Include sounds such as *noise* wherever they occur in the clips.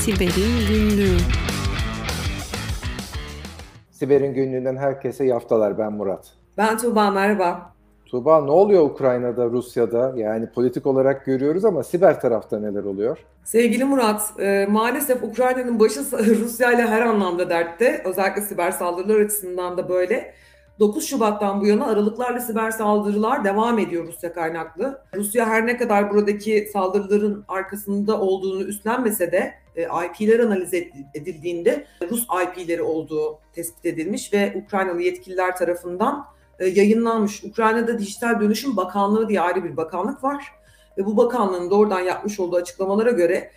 Siber'in Günlüğü Siber'in günlüğünden herkese yaftalar. Ben Murat. Ben Tuğba, merhaba. Tuğba ne oluyor Ukrayna'da, Rusya'da? Yani politik olarak görüyoruz ama siber tarafta neler oluyor? Sevgili Murat, e, maalesef Ukrayna'nın başı *laughs* Rusya ile her anlamda dertte. Özellikle siber saldırılar açısından da böyle. 9 Şubat'tan bu yana aralıklarla siber saldırılar devam ediyor Rusya kaynaklı. Rusya her ne kadar buradaki saldırıların arkasında olduğunu üstlenmese de IP'ler analiz edildiğinde Rus IP'leri olduğu tespit edilmiş ve Ukraynalı yetkililer tarafından e, yayınlanmış. Ukrayna'da Dijital Dönüşüm Bakanlığı diye ayrı bir bakanlık var. Ve bu bakanlığın doğrudan yapmış olduğu açıklamalara göre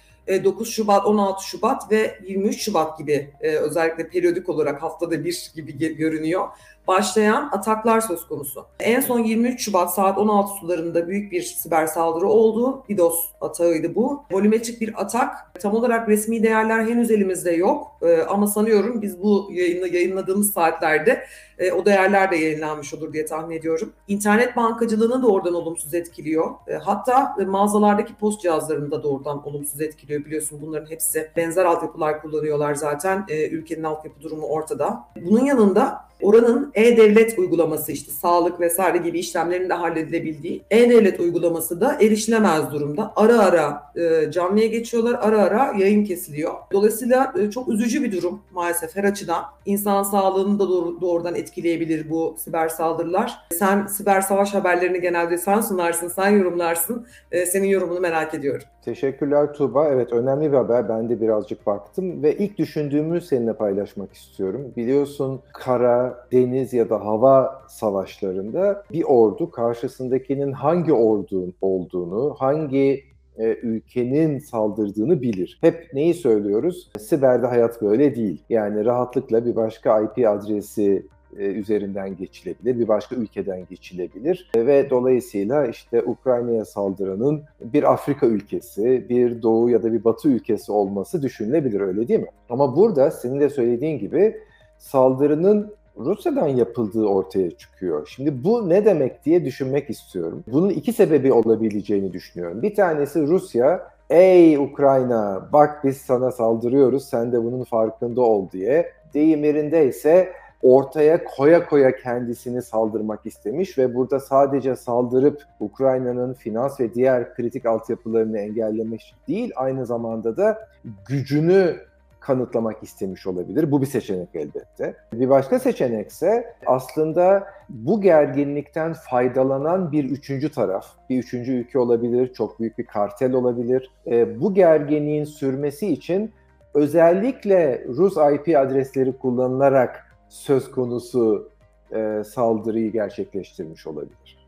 9 e, Şubat, 16 Şubat ve 23 Şubat gibi özellikle periyodik olarak haftada bir gibi görünüyor başlayan ataklar söz konusu. En son 23 Şubat saat 16 sularında büyük bir siber saldırı oldu. DDoS atağıydı bu. Volümetrik bir atak. Tam olarak resmi değerler henüz elimizde yok. Ee, ama sanıyorum biz bu yayını yayınladığımız saatlerde e, o değerler de yayınlanmış olur diye tahmin ediyorum. İnternet bankacılığını doğrudan olumsuz etkiliyor. E, hatta e, mağazalardaki post cihazlarını da doğrudan olumsuz etkiliyor. Biliyorsun bunların hepsi benzer altyapılar kullanıyorlar zaten. E, ülkenin altyapı durumu ortada. Bunun yanında oranın e-devlet uygulaması işte sağlık vesaire gibi işlemlerin de halledilebildiği e-devlet uygulaması da erişilemez durumda. Ara ara e, canlıya geçiyorlar, ara ara yayın kesiliyor. Dolayısıyla e, çok üzücü bir durum maalesef her açıdan. İnsan sağlığını da doğru, doğrudan etkileyebilir bu siber saldırılar. Sen siber savaş haberlerini genelde sen sunarsın, sen yorumlarsın. E, senin yorumunu merak ediyorum. Teşekkürler Tuğba. Evet önemli bir haber. Ben de birazcık baktım ve ilk düşündüğümü seninle paylaşmak istiyorum. Biliyorsun kara, deniz ya da hava savaşlarında bir ordu karşısındakinin hangi ordunun olduğunu, hangi e, ülkenin saldırdığını bilir. Hep neyi söylüyoruz? Siberde hayat böyle değil. Yani rahatlıkla bir başka IP adresi e, üzerinden geçilebilir, bir başka ülkeden geçilebilir e, ve dolayısıyla işte Ukrayna'ya saldıranın bir Afrika ülkesi, bir Doğu ya da bir Batı ülkesi olması düşünülebilir öyle değil mi? Ama burada senin de söylediğin gibi saldırının Rusya'dan yapıldığı ortaya çıkıyor. Şimdi bu ne demek diye düşünmek istiyorum. Bunun iki sebebi olabileceğini düşünüyorum. Bir tanesi Rusya, ey Ukrayna bak biz sana saldırıyoruz sen de bunun farkında ol diye. Deyim yerinde ise ortaya koya koya kendisini saldırmak istemiş ve burada sadece saldırıp Ukrayna'nın finans ve diğer kritik altyapılarını engellemek değil aynı zamanda da gücünü kanıtlamak istemiş olabilir. Bu bir seçenek elbette. Bir başka seçenek ise aslında bu gerginlikten faydalanan bir üçüncü taraf, bir üçüncü ülke olabilir, çok büyük bir kartel olabilir. E, bu gerginliğin sürmesi için özellikle Rus IP adresleri kullanılarak söz konusu e, saldırıyı gerçekleştirmiş olabilir.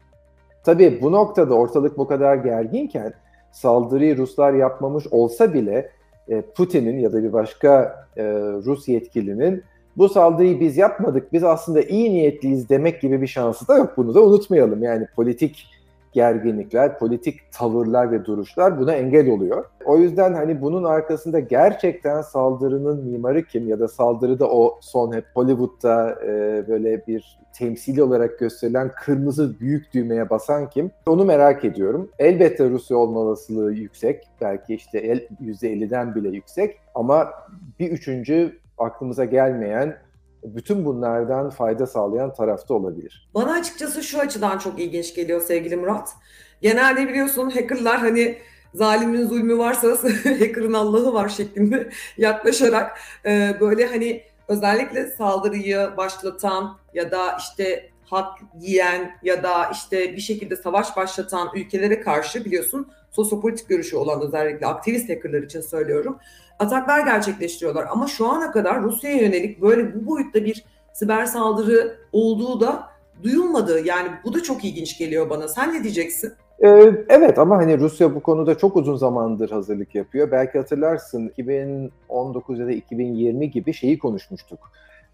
Tabii bu noktada ortalık bu kadar gerginken saldırıyı Ruslar yapmamış olsa bile e, Putin'in ya da bir başka e, Rus yetkilinin bu saldırıyı biz yapmadık, biz aslında iyi niyetliyiz demek gibi bir şansı da yok. Bunu da unutmayalım. Yani politik gerginlikler, politik tavırlar ve duruşlar buna engel oluyor. O yüzden hani bunun arkasında gerçekten saldırının mimarı kim ya da saldırıda o son hep Hollywood'da e, böyle bir temsili olarak gösterilen kırmızı büyük düğmeye basan kim? Onu merak ediyorum. Elbette Rusya olma olasılığı yüksek. Belki işte %50'den bile yüksek. Ama bir üçüncü aklımıza gelmeyen bütün bunlardan fayda sağlayan tarafta olabilir. Bana açıkçası şu açıdan çok ilginç geliyor sevgili Murat. Genelde biliyorsun hackerlar hani zalimin zulmü varsa *laughs* hacker'ın Allah'ı var şeklinde yaklaşarak e, böyle hani özellikle saldırıyı başlatan ya da işte hak yiyen ya da işte bir şekilde savaş başlatan ülkelere karşı biliyorsun sosyopolitik görüşü olan özellikle aktivist hackerlar için söylüyorum ataklar gerçekleştiriyorlar. Ama şu ana kadar Rusya'ya yönelik böyle bu boyutta bir siber saldırı olduğu da duyulmadı. Yani bu da çok ilginç geliyor bana. Sen ne diyeceksin? Ee, evet ama hani Rusya bu konuda çok uzun zamandır hazırlık yapıyor. Belki hatırlarsın 2019 ya da 2020 gibi şeyi konuşmuştuk.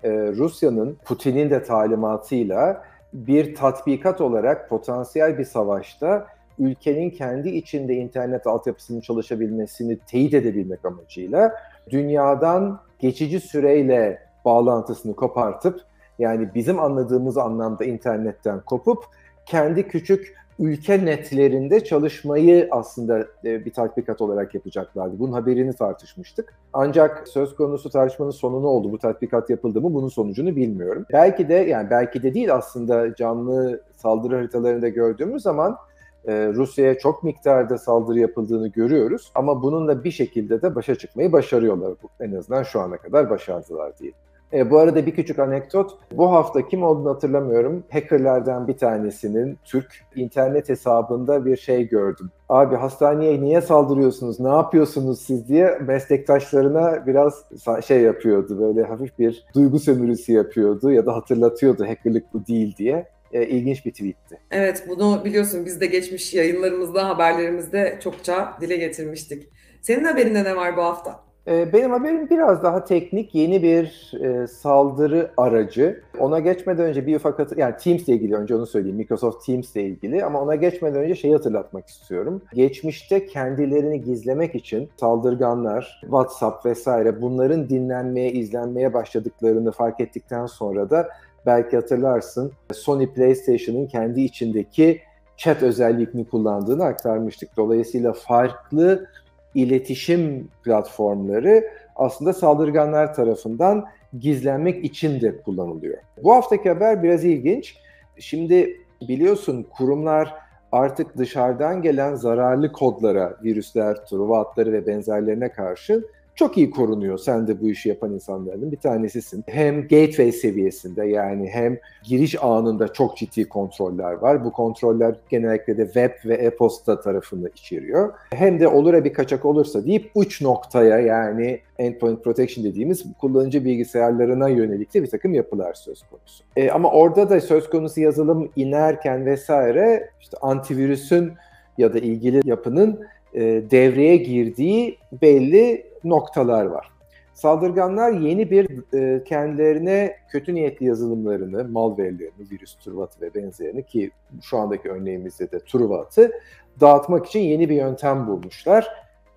Ee, Rusya'nın Putin'in de talimatıyla bir tatbikat olarak potansiyel bir savaşta ülkenin kendi içinde internet altyapısının çalışabilmesini teyit edebilmek amacıyla dünyadan geçici süreyle bağlantısını kopartıp yani bizim anladığımız anlamda internetten kopup kendi küçük ülke netlerinde çalışmayı aslında e, bir tatbikat olarak yapacaklardı. Bunun haberini tartışmıştık. Ancak söz konusu tartışmanın sonu ne oldu? Bu tatbikat yapıldı mı? Bunun sonucunu bilmiyorum. Belki de yani belki de değil aslında canlı saldırı haritalarında gördüğümüz zaman e, Rusya'ya çok miktarda saldırı yapıldığını görüyoruz. Ama bununla bir şekilde de başa çıkmayı başarıyorlar. En azından şu ana kadar başardılar diye. E, bu arada bir küçük anekdot. Bu hafta kim olduğunu hatırlamıyorum. Hackerlerden bir tanesinin Türk internet hesabında bir şey gördüm. Abi hastaneye niye saldırıyorsunuz, ne yapıyorsunuz siz diye meslektaşlarına biraz şey yapıyordu. Böyle hafif bir duygu sömürüsü yapıyordu ya da hatırlatıyordu hackerlık bu değil diye e, ilginç bir tweetti. Evet bunu biliyorsun biz de geçmiş yayınlarımızda, haberlerimizde çokça dile getirmiştik. Senin haberinde ne var bu hafta? Ee, benim haberim biraz daha teknik, yeni bir e, saldırı aracı. Ona geçmeden önce bir ufak hatır, yani Teams ile ilgili önce onu söyleyeyim. Microsoft Teams ile ilgili ama ona geçmeden önce şeyi hatırlatmak istiyorum. Geçmişte kendilerini gizlemek için saldırganlar, WhatsApp vesaire bunların dinlenmeye, izlenmeye başladıklarını fark ettikten sonra da belki hatırlarsın Sony PlayStation'ın kendi içindeki chat özelliğini kullandığını aktarmıştık. Dolayısıyla farklı iletişim platformları aslında saldırganlar tarafından gizlenmek için de kullanılıyor. Bu haftaki haber biraz ilginç. Şimdi biliyorsun kurumlar artık dışarıdan gelen zararlı kodlara, virüsler, truva hatları ve benzerlerine karşı çok iyi korunuyor. Sen de bu işi yapan insanlardan bir tanesisin. Hem gateway seviyesinde yani hem giriş anında çok ciddi kontroller var. Bu kontroller genellikle de web ve e-posta tarafını içeriyor. Hem de olur bir kaçak olursa deyip uç noktaya yani endpoint protection dediğimiz kullanıcı bilgisayarlarına yönelik de bir takım yapılar söz konusu. E, ama orada da söz konusu yazılım inerken vesaire işte antivirüsün ya da ilgili yapının e, devreye girdiği belli noktalar var. Saldırganlar yeni bir e, kendilerine kötü niyetli yazılımlarını, malwarelerini, virüs, turvatı ve benzerini ki şu andaki örneğimizde de turvatı dağıtmak için yeni bir yöntem bulmuşlar.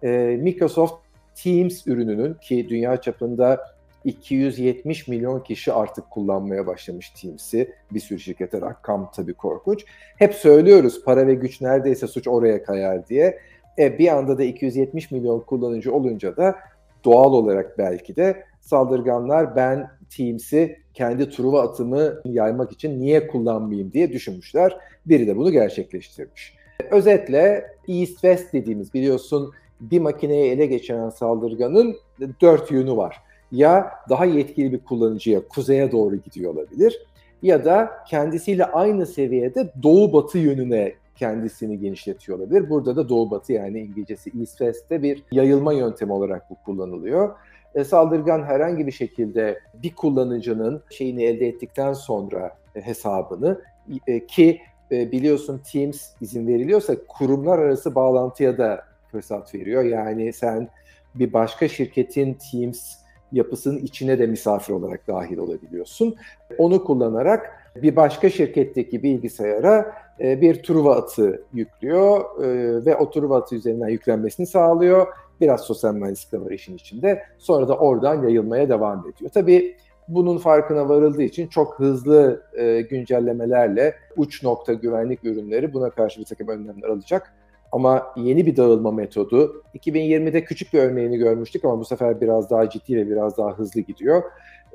E, Microsoft Teams ürününün ki dünya çapında 270 milyon kişi artık kullanmaya başlamış Teams'i. Bir sürü şirkete rakam tabii korkunç. Hep söylüyoruz para ve güç neredeyse suç oraya kayar diye. E, bir anda da 270 milyon kullanıcı olunca da doğal olarak belki de saldırganlar ben Teams'i kendi Truva atımı yaymak için niye kullanmayayım diye düşünmüşler. Biri de bunu gerçekleştirmiş. Özetle East-West dediğimiz biliyorsun bir makineyi ele geçiren saldırganın dört yönü var. Ya daha yetkili bir kullanıcıya kuzeye doğru gidiyor olabilir ya da kendisiyle aynı seviyede doğu batı yönüne kendisini genişletiyor olabilir. Burada da doğu batı yani İngilizcesi east west'te bir yayılma yöntemi olarak bu kullanılıyor. E, saldırgan herhangi bir şekilde bir kullanıcının şeyini elde ettikten sonra e, hesabını e, ki e, biliyorsun Teams izin veriliyorsa kurumlar arası bağlantıya da fırsat veriyor. Yani sen bir başka şirketin Teams yapısının içine de misafir olarak dahil olabiliyorsun. Onu kullanarak bir başka şirketteki bilgisayara e, bir Truva atı yüklüyor e, ve o Truva atı üzerinden yüklenmesini sağlıyor. Biraz sosyal mühendislik de var işin içinde. Sonra da oradan yayılmaya devam ediyor. Tabii bunun farkına varıldığı için çok hızlı e, güncellemelerle uç nokta güvenlik ürünleri buna karşı bir takım önlemler alacak. Ama yeni bir dağılma metodu. 2020'de küçük bir örneğini görmüştük ama bu sefer biraz daha ciddi ve biraz daha hızlı gidiyor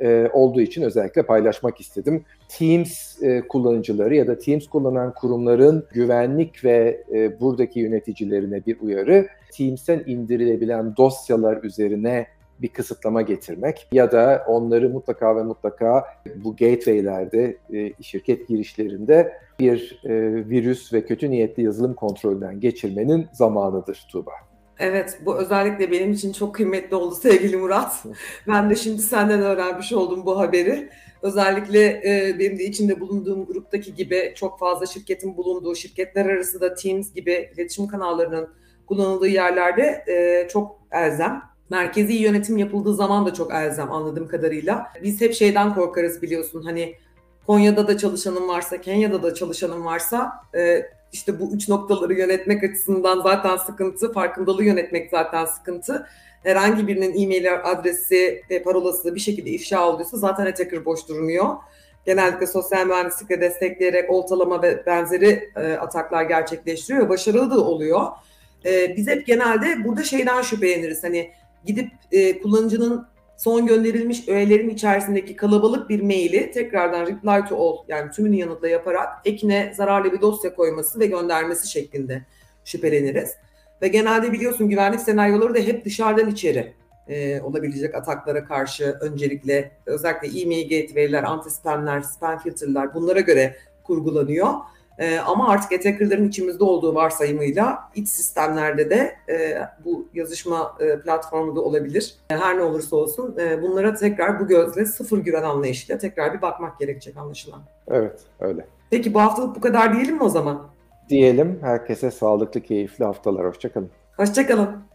e, olduğu için özellikle paylaşmak istedim. Teams e, kullanıcıları ya da Teams kullanan kurumların güvenlik ve e, buradaki yöneticilerine bir uyarı. Teams'ten indirilebilen dosyalar üzerine bir kısıtlama getirmek ya da onları mutlaka ve mutlaka bu gateway'lerde, e, şirket girişlerinde bir e, virüs ve kötü niyetli yazılım kontrolünden geçirmenin zamanıdır Tuğba. Evet, bu özellikle benim için çok kıymetli oldu sevgili Murat. Ben de şimdi senden öğrenmiş oldum bu haberi. Özellikle e, benim de içinde bulunduğum gruptaki gibi çok fazla şirketin bulunduğu, şirketler arası da Teams gibi iletişim kanallarının kullanıldığı yerlerde e, çok elzem. Merkezi yönetim yapıldığı zaman da çok elzem anladığım kadarıyla. Biz hep şeyden korkarız biliyorsun hani Konya'da da çalışanın varsa, Kenya'da da çalışanın varsa e, işte bu üç noktaları yönetmek açısından zaten sıkıntı, farkındalığı yönetmek zaten sıkıntı. Herhangi birinin e-mail adresi ve parolası bir şekilde ifşa olduysa zaten attacker boş durmuyor. genellikle sosyal mühendislikle destekleyerek oltalama ve benzeri e, ataklar gerçekleştiriyor. Başarılı da oluyor. E, biz hep genelde burada şeyden şüpheleniriz. Hani gidip e, kullanıcının son gönderilmiş öğelerin içerisindeki kalabalık bir maili tekrardan reply to all yani tümünü yanıtla yaparak ekine zararlı bir dosya koyması ve göndermesi şeklinde şüpheleniriz. Ve genelde biliyorsun güvenlik senaryoları da hep dışarıdan içeri e, olabilecek ataklara karşı öncelikle özellikle e-mail gateway'ler, anti-spamler, spam filterler bunlara göre kurgulanıyor. E, ama artık attacker'ların içimizde olduğu varsayımıyla iç sistemlerde de e, bu yazışma e, platformu da olabilir. E, her ne olursa olsun e, bunlara tekrar bu gözle sıfır güven anlayışıyla tekrar bir bakmak gerekecek anlaşılan. Evet öyle. Peki bu haftalık bu kadar diyelim mi o zaman? Diyelim herkese sağlıklı, keyifli haftalar. Hoşçakalın. Hoşçakalın.